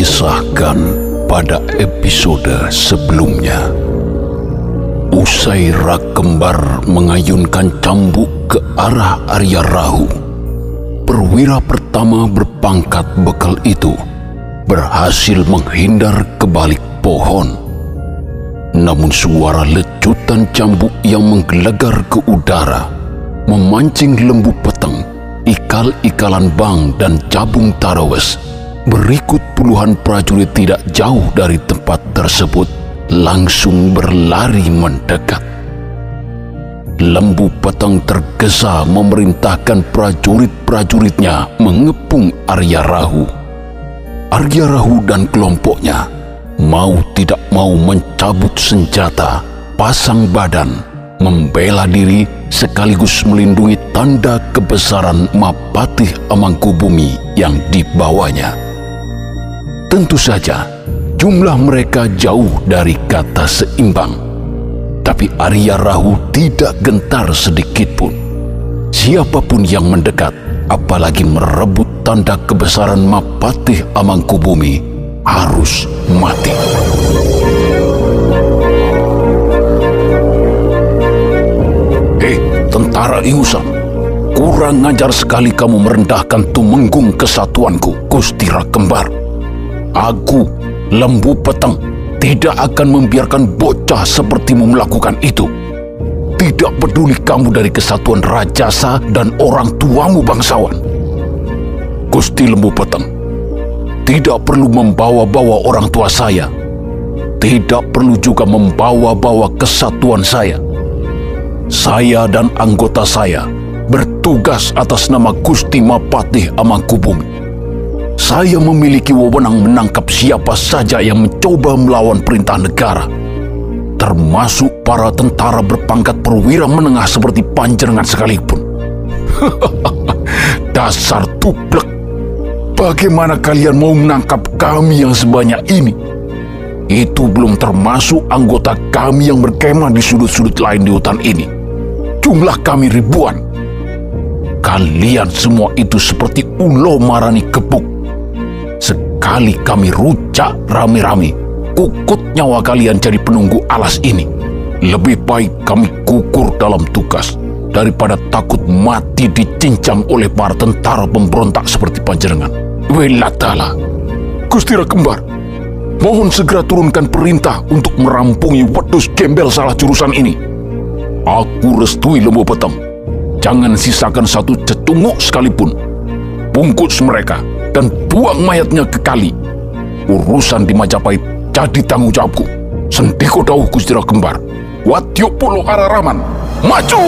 dikisahkan pada episode sebelumnya. Usai rak kembar mengayunkan cambuk ke arah Arya Rahu, perwira pertama berpangkat bekal itu berhasil menghindar ke balik pohon. Namun suara lecutan cambuk yang menggelegar ke udara memancing lembu peteng, ikal-ikalan bang dan cabung tarawes Berikut puluhan prajurit tidak jauh dari tempat tersebut langsung berlari mendekat. Lembu petang tergesa memerintahkan prajurit-prajuritnya mengepung Arya Rahu. Arya Rahu dan kelompoknya mau tidak mau mencabut senjata, pasang badan, membela diri sekaligus melindungi tanda kebesaran Mapatih Amangkubumi yang dibawanya. Tentu saja, jumlah mereka jauh dari kata seimbang. Tapi Arya Rahu tidak gentar sedikit pun. Siapa pun yang mendekat, apalagi merebut tanda kebesaran Mapatih Amangkubumi, harus mati. Hei, tentara Iusan, kurang ngajar sekali kamu merendahkan tumenggung kesatuanku, Gusti Kembar. Aku, lembu petang, tidak akan membiarkan bocah sepertimu melakukan itu. Tidak peduli kamu dari kesatuan Rajasa dan orang tuamu bangsawan. Gusti lembu petang, tidak perlu membawa-bawa orang tua saya. Tidak perlu juga membawa-bawa kesatuan saya. Saya dan anggota saya bertugas atas nama Gusti Mapatih Amangkubumi saya memiliki wewenang menangkap siapa saja yang mencoba melawan perintah negara, termasuk para tentara berpangkat perwira menengah seperti panjenengan sekalipun. Dasar tuplek, bagaimana kalian mau menangkap kami yang sebanyak ini? Itu belum termasuk anggota kami yang berkemah di sudut-sudut lain di hutan ini. Jumlah kami ribuan. Kalian semua itu seperti ulo marani kebuk Sekali kami rujak rame-rame, kukut nyawa kalian jadi penunggu alas ini. Lebih baik kami kukur dalam tugas daripada takut mati dicincang oleh para tentara pemberontak seperti panjenengan. Welatala, Gusti Kembar, mohon segera turunkan perintah untuk merampungi wedus gembel salah jurusan ini. Aku restui lembu petang. Jangan sisakan satu cetunguk sekalipun. Bungkus mereka dan buang mayatnya ke kali. Urusan di Majapahit jadi tanggung jawabku. Sendiko dauh Gustira Kembar. Watyo Polo Araraman. Maju!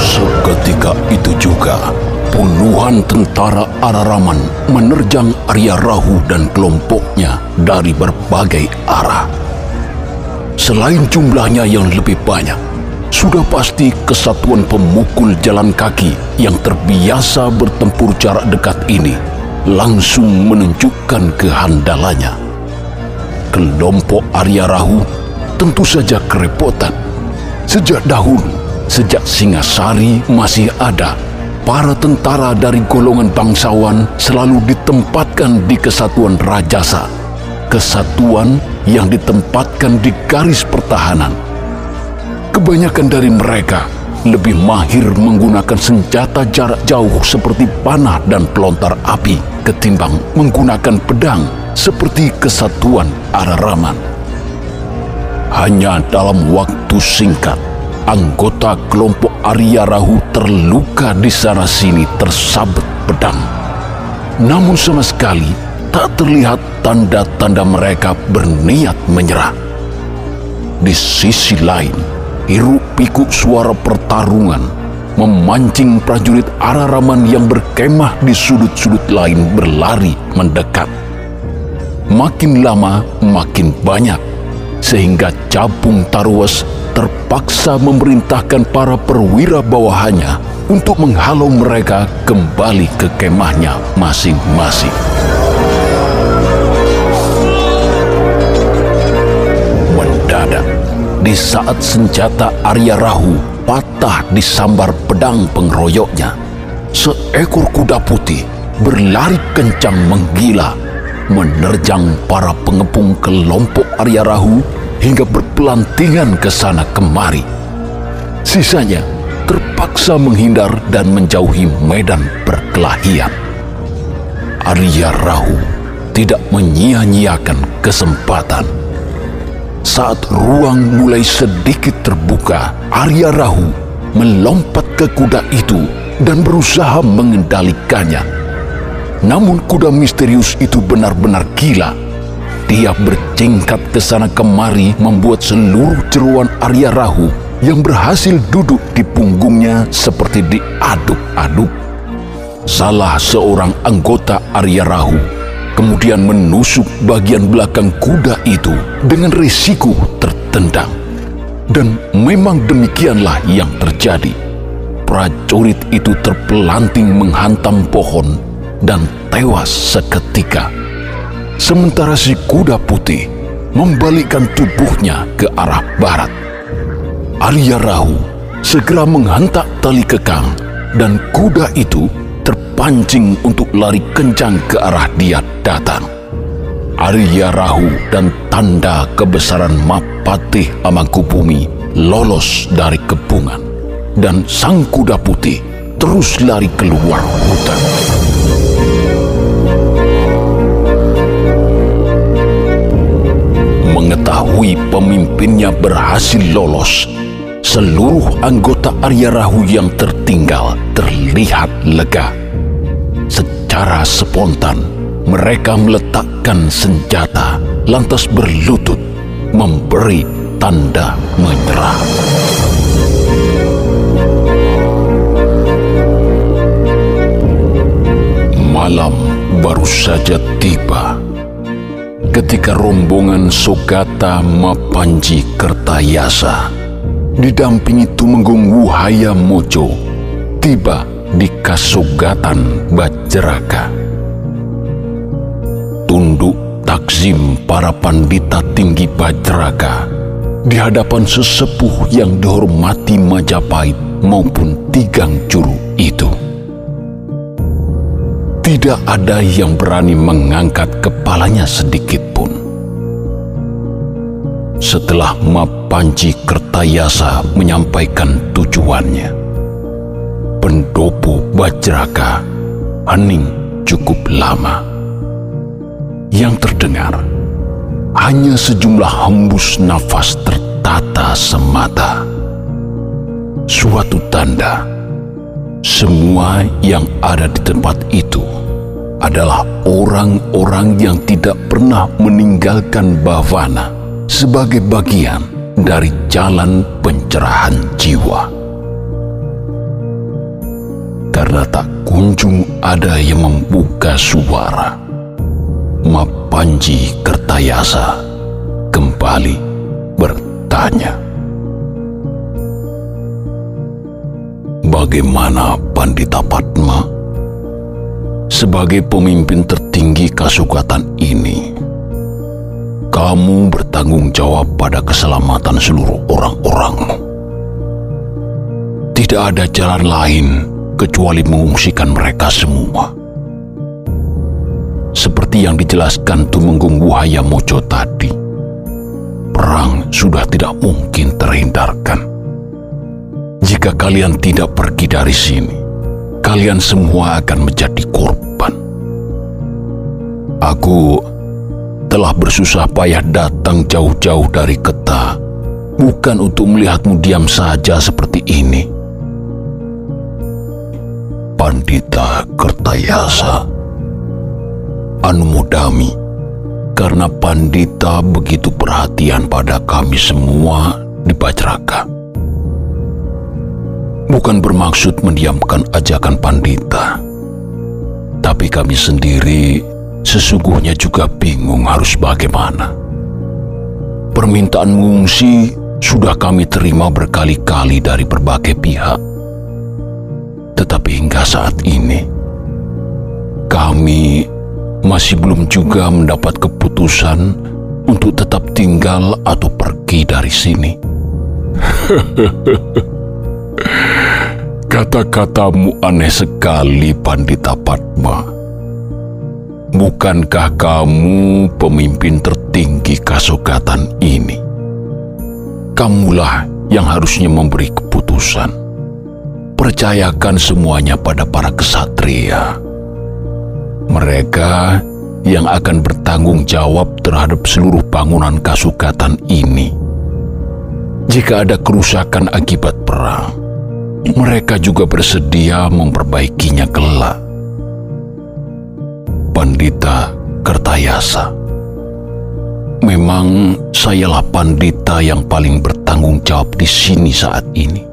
Seketika itu juga, puluhan tentara Araraman menerjang Arya Rahu dan kelompoknya dari berbagai arah. Selain jumlahnya yang lebih banyak, sudah pasti kesatuan pemukul jalan kaki yang terbiasa bertempur jarak dekat ini langsung menunjukkan kehandalannya. Kelompok Arya Rahu tentu saja kerepotan. Sejak dahulu, sejak Singasari masih ada, para tentara dari golongan bangsawan selalu ditempatkan di kesatuan Rajasa. Kesatuan yang ditempatkan di garis pertahanan Kebanyakan dari mereka lebih mahir menggunakan senjata jarak jauh seperti panah dan pelontar api ketimbang menggunakan pedang seperti kesatuan Araraman. Hanya dalam waktu singkat, anggota kelompok Arya Rahu terluka di sana sini tersabet pedang. Namun sama sekali tak terlihat tanda-tanda mereka berniat menyerah. Di sisi lain, hiruk pikuk suara pertarungan memancing prajurit Araraman yang berkemah di sudut-sudut lain berlari mendekat. Makin lama makin banyak, sehingga Capung Tarwas terpaksa memerintahkan para perwira bawahannya untuk menghalau mereka kembali ke kemahnya masing-masing. Di saat senjata Arya Rahu patah disambar pedang pengeroyoknya. seekor kuda putih berlari kencang menggila, menerjang para pengepung kelompok Arya Rahu hingga berpelantingan ke sana kemari. Sisanya terpaksa menghindar dan menjauhi medan perkelahian. Arya Rahu tidak menyia-nyiakan kesempatan. Saat ruang mulai sedikit terbuka, Arya Rahu melompat ke kuda itu dan berusaha mengendalikannya. Namun kuda misterius itu benar-benar gila. Dia berjingkat ke sana kemari membuat seluruh jeruan Arya Rahu yang berhasil duduk di punggungnya seperti diaduk-aduk. Salah seorang anggota Arya Rahu kemudian menusuk bagian belakang kuda itu dengan risiko tertendang. Dan memang demikianlah yang terjadi. Prajurit itu terpelanting menghantam pohon dan tewas seketika. Sementara si kuda putih membalikkan tubuhnya ke arah barat. Arya Rahu segera menghantak tali kekang dan kuda itu terpancing untuk lari kencang ke arah dia datang. Arya Rahu dan tanda kebesaran Mapatih Amangkubumi lolos dari kepungan dan sang kuda putih terus lari keluar hutan. Mengetahui pemimpinnya berhasil lolos, seluruh anggota Arya Rahu yang tertinggal terlihat lega. Secara spontan, mereka meletakkan senjata, lantas berlutut, memberi tanda menyerah. Malam baru saja tiba ketika rombongan Sogata Mapanji Kertayasa didampingi Tumenggung Wuhaya Mojo tiba di Kasogatan Bajraka tunduk takzim para pandita tinggi Bajraga di hadapan sesepuh yang dihormati Majapahit maupun Tigang Juru itu. Tidak ada yang berani mengangkat kepalanya sedikit pun. Setelah Mapanji Kertayasa menyampaikan tujuannya, pendopo Bajraka hening cukup lama. Yang terdengar hanya sejumlah hembus nafas tertata semata. Suatu tanda semua yang ada di tempat itu adalah orang-orang yang tidak pernah meninggalkan bhavana sebagai bagian dari jalan pencerahan jiwa. Karena tak kunjung ada yang membuka suara Mapanji Kertayasa kembali bertanya. Bagaimana Pandita Padma sebagai pemimpin tertinggi kasukatan ini? Kamu bertanggung jawab pada keselamatan seluruh orang-orangmu. Tidak ada jalan lain kecuali mengungsikan mereka semua seperti yang dijelaskan Tumenggung Wahaya Mojo tadi. Perang sudah tidak mungkin terhindarkan. Jika kalian tidak pergi dari sini, kalian semua akan menjadi korban. Aku telah bersusah payah datang jauh-jauh dari Keta, bukan untuk melihatmu diam saja seperti ini. Pandita Kertayasa Anumodami, karena Pandita begitu perhatian pada kami semua di Bajraka. Bukan bermaksud mendiamkan ajakan Pandita, tapi kami sendiri sesungguhnya juga bingung harus bagaimana. Permintaan mengungsi sudah kami terima berkali-kali dari berbagai pihak. Tetapi hingga saat ini, kami masih belum juga mendapat keputusan untuk tetap tinggal atau pergi dari sini. Kata-katamu aneh sekali, Pandita Padma. Bukankah kamu pemimpin tertinggi kasogatan ini? Kamulah yang harusnya memberi keputusan. Percayakan semuanya pada para kesatria. Mereka yang akan bertanggung jawab terhadap seluruh bangunan kasukatan ini. Jika ada kerusakan akibat perang, mereka juga bersedia memperbaikinya kelak. Pandita Kertayasa Memang sayalah pandita yang paling bertanggung jawab di sini saat ini.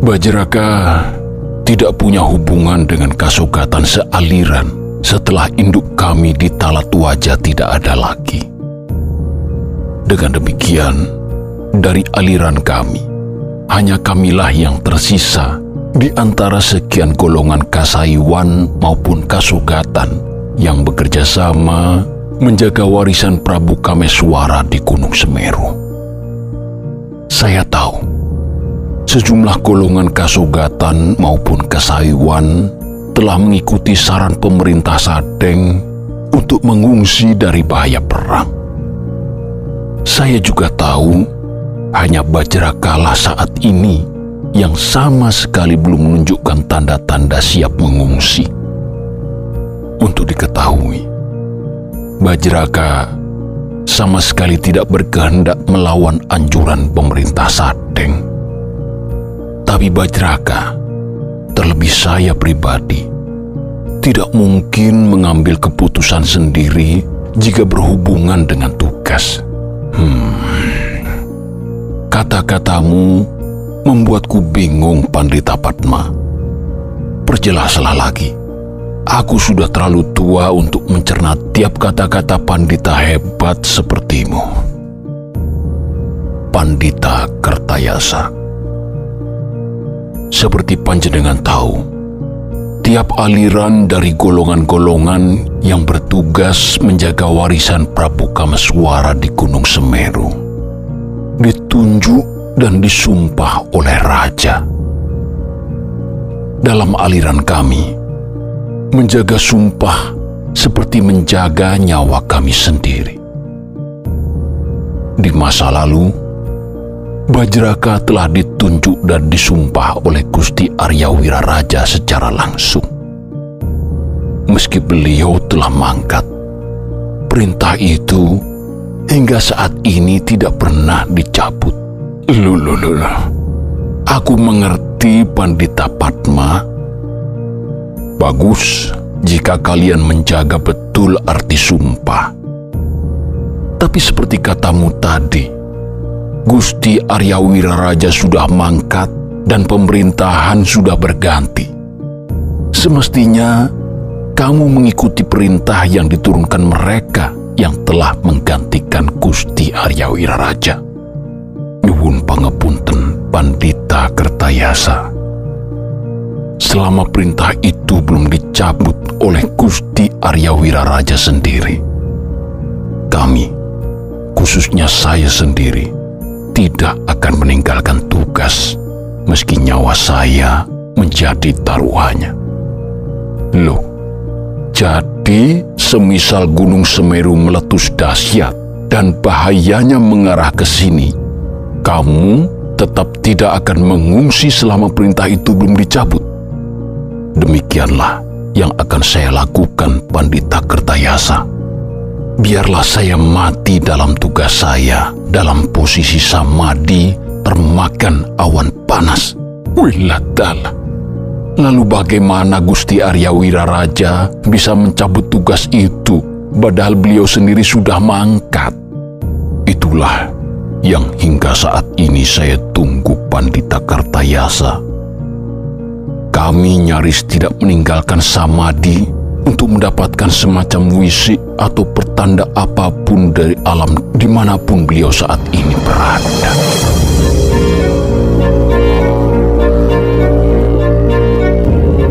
Bajraka tidak punya hubungan dengan kasukatan sealiran setelah induk kami di Talat Wajah tidak ada lagi. Dengan demikian, dari aliran kami, hanya kamilah yang tersisa di antara sekian golongan kasaiwan maupun kasugatan yang bekerja sama menjaga warisan Prabu Kameswara di Gunung Semeru. Saya tahu, sejumlah golongan kasugatan maupun kasaiwan telah mengikuti saran pemerintah Sadeng untuk mengungsi dari bahaya perang. Saya juga tahu hanya Bajrakala saat ini yang sama sekali belum menunjukkan tanda-tanda siap mengungsi. Untuk diketahui, Bajraka sama sekali tidak berkehendak melawan anjuran pemerintah Sadeng. Tapi Bajraka, terlebih saya pribadi, tidak mungkin mengambil keputusan sendiri jika berhubungan dengan tugas. Hmm. Kata-katamu membuatku bingung, Pandita Padma. Perjelaslah lagi. Aku sudah terlalu tua untuk mencerna tiap kata-kata pandita hebat sepertimu. Pandita Kertayasa. Seperti panjenengan tahu, tiap aliran dari golongan-golongan yang bertugas menjaga warisan Prabu Kameswara di Gunung Semeru ditunjuk dan disumpah oleh raja. Dalam aliran kami, menjaga sumpah seperti menjaga nyawa kami sendiri. Di masa lalu, Bajraka telah ditunjuk dan disumpah oleh Gusti Arya Wiraraja secara langsung. Meski beliau telah mangkat, perintah itu hingga saat ini tidak pernah dicabut. Lulu, Aku mengerti Pandita Padma. Bagus jika kalian menjaga betul arti sumpah. Tapi seperti katamu tadi, Gusti Arya Wiraraja sudah mangkat dan pemerintahan sudah berganti. Semestinya kamu mengikuti perintah yang diturunkan mereka yang telah menggantikan Gusti Arya Wiraraja. Nyuwun pangepunten Pandita Kertayasa. Selama perintah itu belum dicabut oleh Gusti Arya Wiraraja sendiri, kami, khususnya saya sendiri, tidak akan meninggalkan tugas meski nyawa saya menjadi taruhannya. Loh, jadi semisal Gunung Semeru meletus dahsyat dan bahayanya mengarah ke sini, kamu tetap tidak akan mengungsi selama perintah itu belum dicabut. Demikianlah yang akan saya lakukan, Pandita Kertayasa biarlah saya mati dalam tugas saya dalam posisi samadi termakan awan panas. Wiladala. Lalu bagaimana Gusti Arya Wiraraja bisa mencabut tugas itu padahal beliau sendiri sudah mangkat? Itulah yang hingga saat ini saya tunggu Pandita Kartayasa. Kami nyaris tidak meninggalkan Samadi untuk mendapatkan semacam wisi atau pertanda apa pun dari alam di mana pun beliau saat ini berada.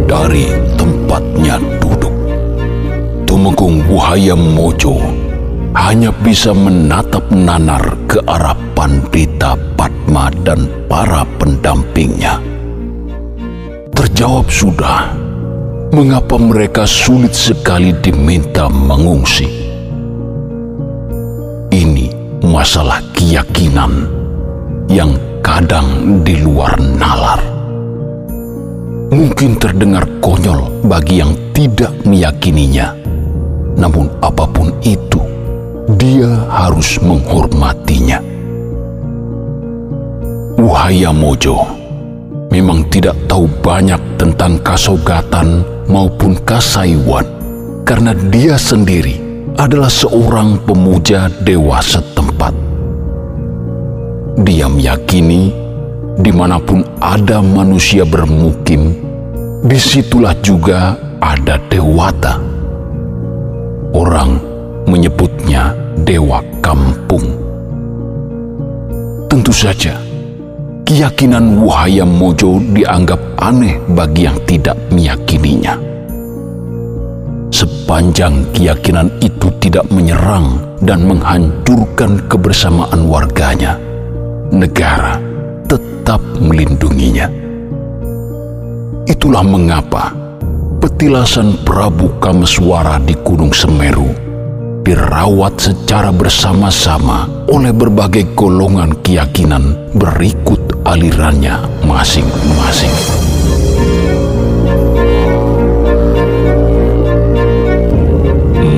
Dari tempatnya duduk, Tumenggung Buhaya Mojo hanya bisa menatap nanar ke arah Pandita Padma dan para pendampingnya. terjawab sudah mengapa mereka sulit sekali diminta mengungsi. Ini masalah keyakinan yang kadang di luar nalar. Mungkin terdengar konyol bagi yang tidak meyakininya, namun apa pun itu, dia harus menghormatinya. Wahaya Mojo memang tidak tahu banyak tentang kasogatan maupun kasaiwan karena dia sendiri adalah seorang pemuja dewa setempat. Dia meyakini di mana pun ada manusia bermukim, di situlah juga ada dewata. Orang menyebutnya dewa kampung. Tentu saja, keyakinan Wahaya Mojo dianggap aneh bagi yang tidak meyakininya. Sepanjang keyakinan itu tidak menyerang dan menghancurkan kebersamaan warganya, negara tetap melindunginya. Itulah mengapa petilasan Prabu Kameswara di Gunung Semeru dirawat secara bersama-sama oleh berbagai golongan keyakinan berikut alirannya masing-masing.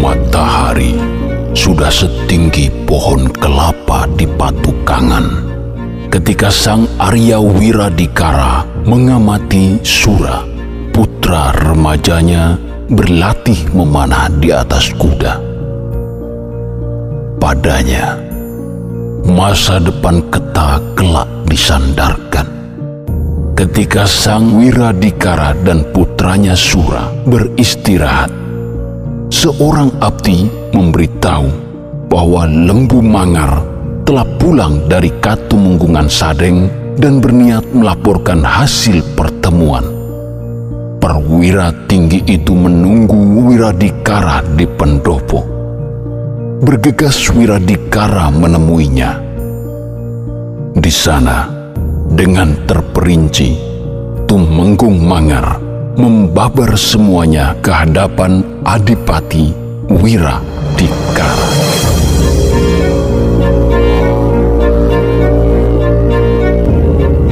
Matahari sudah setinggi pohon kelapa di patukangan ketika sang Arya Wiradikara mengamati Sura, putra remajanya berlatih memanah di atas kuda. Padanya, masa depan Keta kelak disandarkan. Ketika sang Wiradikara dan putranya Sura beristirahat, seorang abdi memberitahu bahwa lembu mangar telah pulang dari Katumunggungan Sadeng dan berniat melaporkan hasil pertemuan. Perwira tinggi itu menunggu Wiradikara di pendopo. Bergegas Wiradikara menemuinya. Di sana, dengan terperinci, Tumenggung Mangar membabar semuanya ke hadapan Adipati Wiradikara.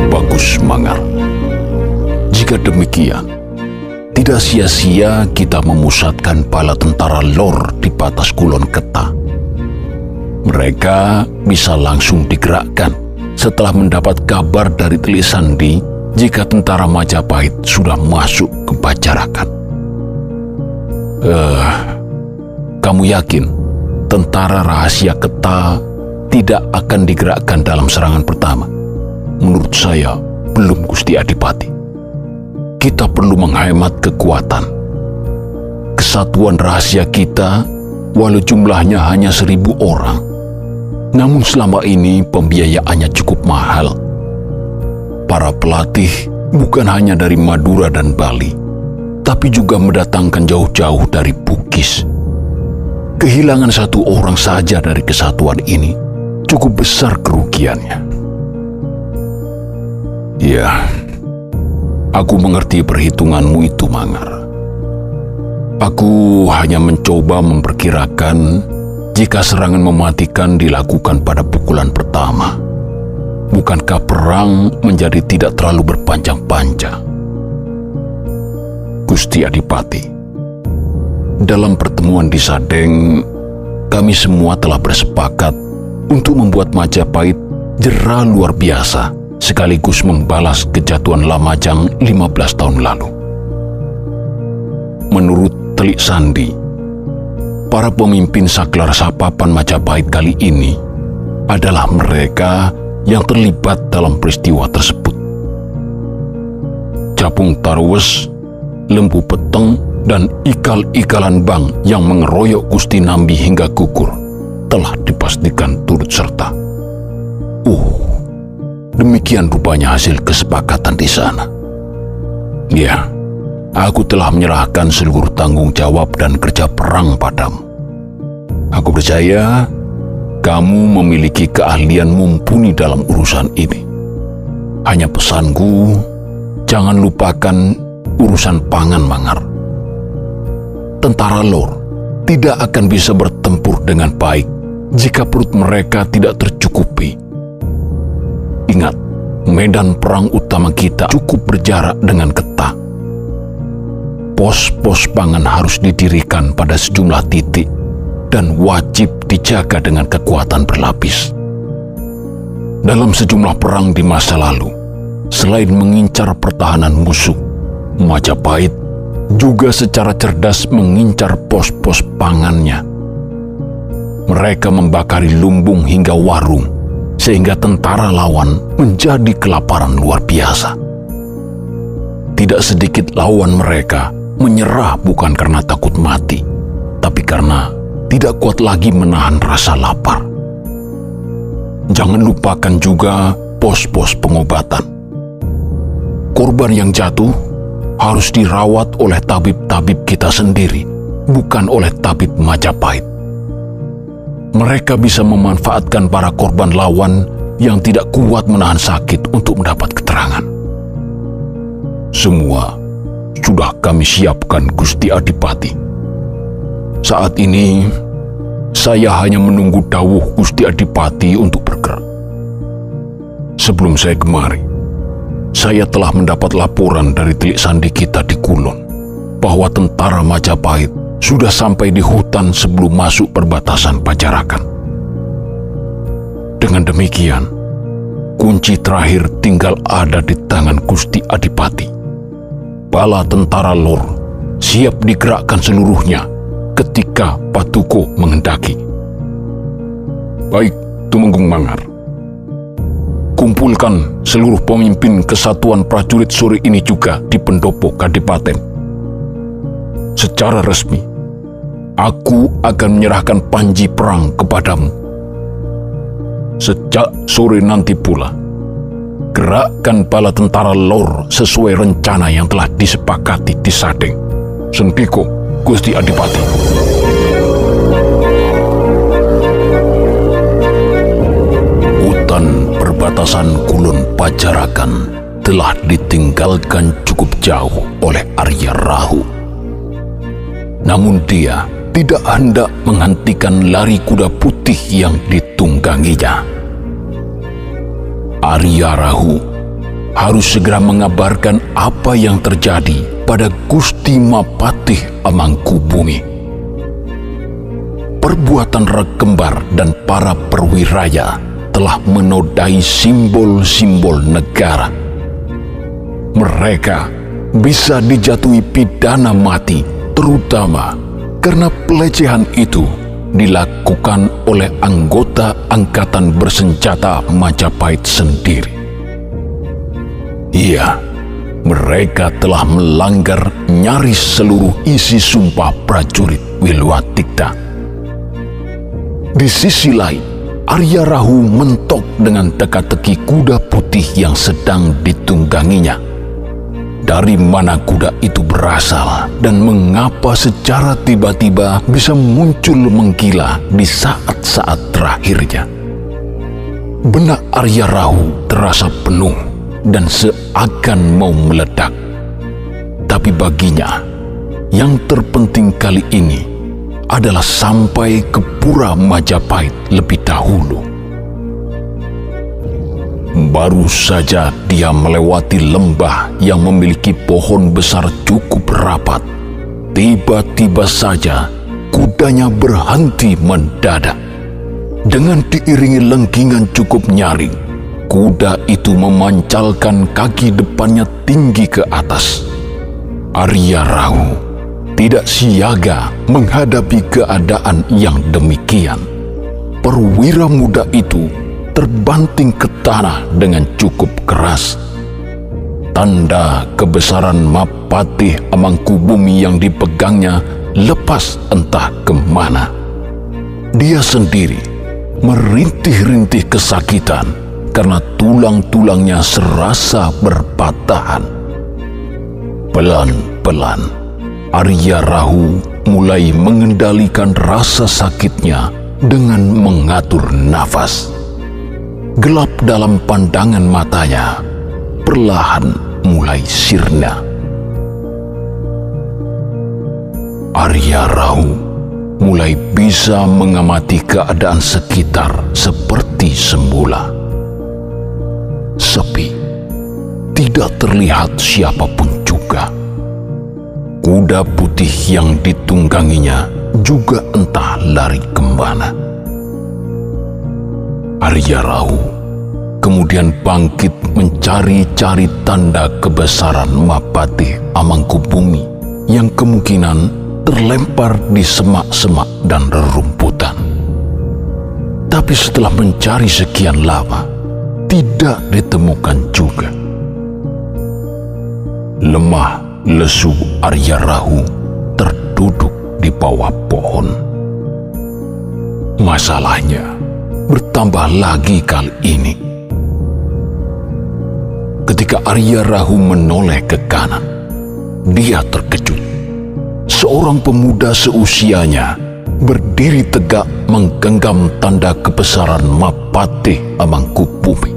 Bagus Mangar. Jika demikian, tidak sia-sia kita memusatkan pala tentara lor di batas kulon Keta. Mereka bisa langsung digerakkan setelah mendapat kabar dari Telisandi jika tentara Majapahit sudah masuk ke Pacarakan. Eh, kamu yakin tentara rahasia Keta tidak akan digerakkan dalam serangan pertama? Menurut saya, belum Gusti Adipati. Kita perlu menghemat kekuatan. Kesatuan rahasia kita, walau jumlahnya hanya seribu orang, namun selama ini pembiayaannya cukup mahal. Para pelatih bukan hanya dari Madura dan Bali, tapi juga mendatangkan jauh-jauh dari Bugis. Kehilangan satu orang saja dari kesatuan ini cukup besar kerugiannya. Ya, aku mengerti perhitunganmu itu, Mangar. Aku hanya mencoba memperkirakan jika serangan mematikan dilakukan pada pukulan pertama, bukankah perang menjadi tidak terlalu berpanjang-panjang? Gusti Adipati, dalam pertemuan di Sadeng, kami semua telah bersepakat untuk membuat Majapahit jera luar biasa sekaligus membalas kejatuhan Lamajang 15 tahun lalu. Menurut Telik Sandi, para pemimpin saklar Sapapan Majapahit kali ini adalah mereka yang terlibat dalam peristiwa tersebut. Capung Tarwes, Lembu Peteng, dan ikal-ikalan bang yang mengeroyok Gusti Nambi hingga gugur telah dipastikan turut serta. Uh, demikian rupanya hasil kesepakatan di sana. Ya, Aku telah menyerahkan seluruh tanggung jawab dan kerja perang padamu. Aku percaya kamu memiliki keahlian mumpuni dalam urusan ini. Hanya pesanku, Jangan lupakan urusan pangan, Mangar. Tentara Lor tidak akan bisa bertempur dengan baik jika perut mereka tidak tercukupi. Ingat, medan perang utama kita cukup berjarak dengan ketah. Pos-pos pangan harus didirikan pada sejumlah titik dan wajib dijaga dengan kekuatan berlapis. Dalam sejumlah perang di masa lalu, selain mengincar pertahanan musuh, Majapahit juga secara cerdas mengincar pos-pos pangannya. Mereka membakari lumbung hingga warung, sehingga tentara lawan menjadi kelaparan luar biasa. Tidak sedikit lawan mereka menyerah bukan karena takut mati, tapi karena tidak kuat lagi menahan rasa lapar. Jangan lupakan juga pos-pos pengobatan. Korban yang jatuh harus dirawat oleh tabib-tabib kita sendiri, bukan oleh tabib Majapahit. Mereka bisa memanfaatkan para korban lawan yang tidak kuat menahan sakit untuk mendapat keterangan. Semua sudah kami siapkan Gusti Adipati. Saat ini, saya hanya menunggu dawuh Gusti Adipati untuk bergerak. Sebelum saya kemari, saya telah mendapat laporan dari telik sandi kita di Kulon bahwa tentara Majapahit sudah sampai di hutan sebelum masuk perbatasan Pajarakan. Dengan demikian, kunci terakhir tinggal ada di tangan Gusti Adipati. Bala tentara Lor siap digerakkan seluruhnya ketika Patuko mengendaki. Baik, Tumenggung Mangar kumpulkan seluruh pemimpin kesatuan prajurit sore ini juga di pendopo Kadipaten. Secara resmi, aku akan menyerahkan panji perang kepadamu. Sejak sore nanti pula, gerakkan bala tentara lor sesuai rencana yang telah disepakati di Sadeng. Sentiko, Gusti Adipati. Hutan perbatasan Kulon Pajarakan telah ditinggalkan cukup jauh oleh Arya Rahu. Namun dia tidak hendak menghentikan lari kuda putih yang ditungganginya. Arya Rahu harus segera mengabarkan apa yang terjadi pada Gusti Mapatih Amangkubumi. Perbuatan Rekembar dan para perwiraya telah menodai simbol-simbol negara. Mereka bisa dijatuhi pidana mati, terutama karena pelecehan itu dilakukan oleh anggota angkatan bersenjata Majapahit sendiri. Iya, mereka telah melanggar nyaris seluruh isi sumpah prajurit Wilwatikta. Di sisi lain, Arya Rahu mentok dengan teka-teki kuda putih yang sedang ditungganginya. Dari mana kuda itu berasal dan mengapa secara tiba-tiba bisa muncul menggila di saat-saat terakhirnya. Benak Arya Rahu terasa penuh dan seakan mau meledak. Tapi baginya, yang terpenting kali ini adalah sampai ke Pura Majapahit lebih dahulu. Baru saja dia melewati lembah yang memiliki pohon besar cukup rapat. Tiba-tiba saja kudanya berhenti mendadak. Dengan diiringi lengkingan cukup nyaring, kuda itu memancalkan kaki depannya tinggi ke atas. Arya Rahu tidak siaga menghadapi keadaan yang demikian. Perwira muda itu terbanting ke tanah dengan cukup keras. Tanda kebesaran Mapatih Amangkubumi yang dipegangnya lepas entah ke mana. Dia sendiri merintih-rintih kesakitan karena tulang-tulangnya serasa berpatahan. Pelan-pelan, Arya Rahu mulai mengendalikan rasa sakitnya dengan mengatur nafas. Gelap dalam pandangan matanya perlahan mulai sirna. Arya Rahu mulai bisa mengamati keadaan sekitar seperti semula. Sepi, tidak terlihat siapa pun juga. Kuda putih yang ditungganginya juga entah lari ke mana. Arya Rahu kemudian bangkit mencari-cari tanda kebesaran Mapati Amangkubumi yang kemungkinan terlempar di semak-semak dan rerumputan. Tapi setelah mencari sekian lama, tidak ditemukan juga. Lemah lesu Arya Rahu terduduk di bawah pohon. Masalahnya bertambah lagi kali ini. Ketika Arya Rahu menoleh ke kanan, dia terkejut. Seorang pemuda seusianya berdiri tegak menggenggam tanda kebesaran Mapatih Amangkubumi.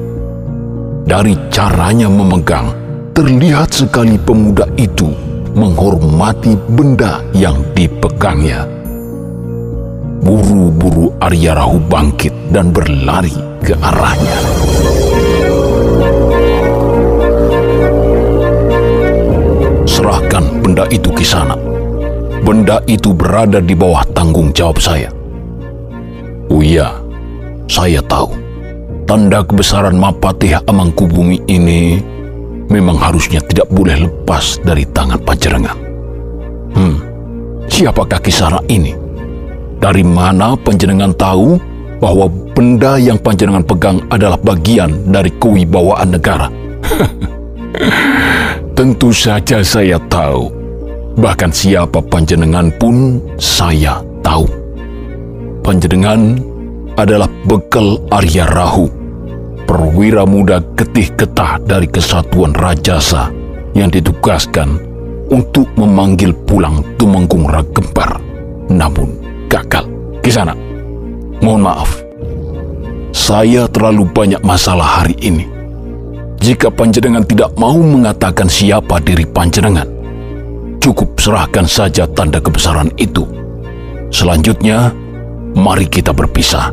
Dari caranya memegang, terlihat sekali pemuda itu menghormati benda yang dipegangnya. Buru-buru Arya Rahu bangkit dan berlari ke arahnya. Serahkan benda itu ke sana. Benda itu berada di bawah tanggung jawab saya. Oh iya, saya tahu. Tanda kebesaran Mapatih Amangkubumi ini memang harusnya tidak boleh lepas dari tangan panjenengan. Hmm, siapakah kisara ini? Dari mana panjenengan tahu bahwa benda yang panjenengan pegang adalah bagian dari kewibawaan negara? Tentu saja saya tahu. Bahkan siapa panjenengan pun saya tahu. Panjenengan adalah bekal Arya Rahu, perwira muda getih getah dari kesatuan Rajasa yang ditugaskan untuk memanggil pulang Tumenggung Ragempar. Namun, gagal. Kisana, mohon maaf. Saya terlalu banyak masalah hari ini. Jika panjenengan tidak mau mengatakan siapa diri panjenengan, cukup serahkan saja tanda kebesaran itu. Selanjutnya, mari kita berpisah.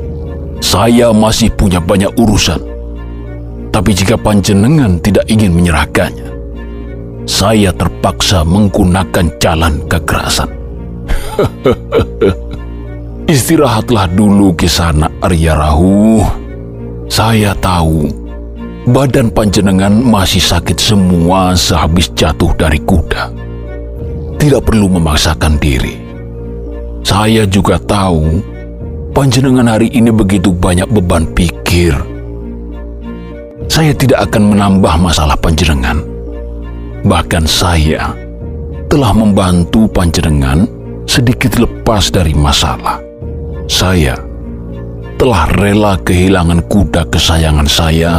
Saya masih punya banyak urusan. Tapi jika panjenengan tidak ingin menyerahkannya, saya terpaksa menggunakan jalan kekerasan. Istirahatlah dulu ke sana, Arya Rahu. Saya tahu badan panjenengan masih sakit semua sehabis jatuh dari kuda. Tidak perlu memaksakan diri. Saya juga tahu panjenengan hari ini begitu banyak beban pikir. Saya tidak akan menambah masalah panjenengan. Bahkan saya telah membantu panjenengan sedikit lepas dari masalah saya telah rela kehilangan kuda kesayangan saya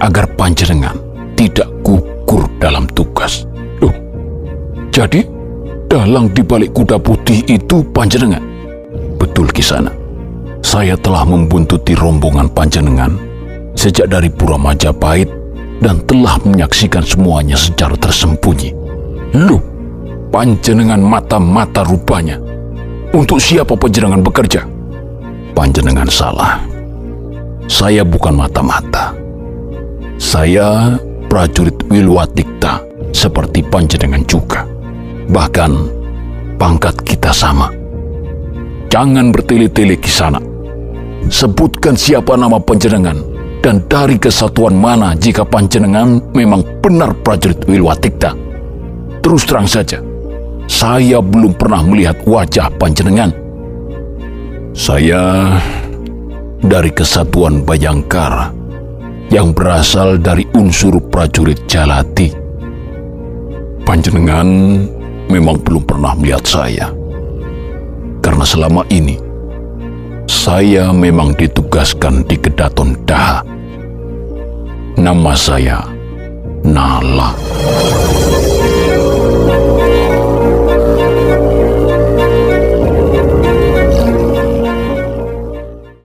agar panjenengan tidak gugur dalam tugas. Loh, jadi dalang di balik kuda putih itu panjenengan? Betul kisana. Saya telah membuntuti rombongan panjenengan sejak dari Pura Majapahit dan telah menyaksikan semuanya secara tersembunyi. Loh, panjenengan mata-mata rupanya. Untuk siapa panjenengan bekerja? Panjenengan salah. Saya bukan mata-mata. Saya prajurit Wilwatikta seperti panjenengan juga. Bahkan pangkat kita sama. Jangan bertele-tele di sana. Sebutkan siapa nama panjenengan dan dari kesatuan mana jika panjenengan memang benar prajurit Wilwatikta. Terus terang saja, saya belum pernah melihat wajah panjenengan saya dari kesatuan Bayangkara yang berasal dari unsur prajurit Jalati. Panjenengan memang belum pernah melihat saya. Karena selama ini, saya memang ditugaskan di Kedaton Daha. Nama saya Nala.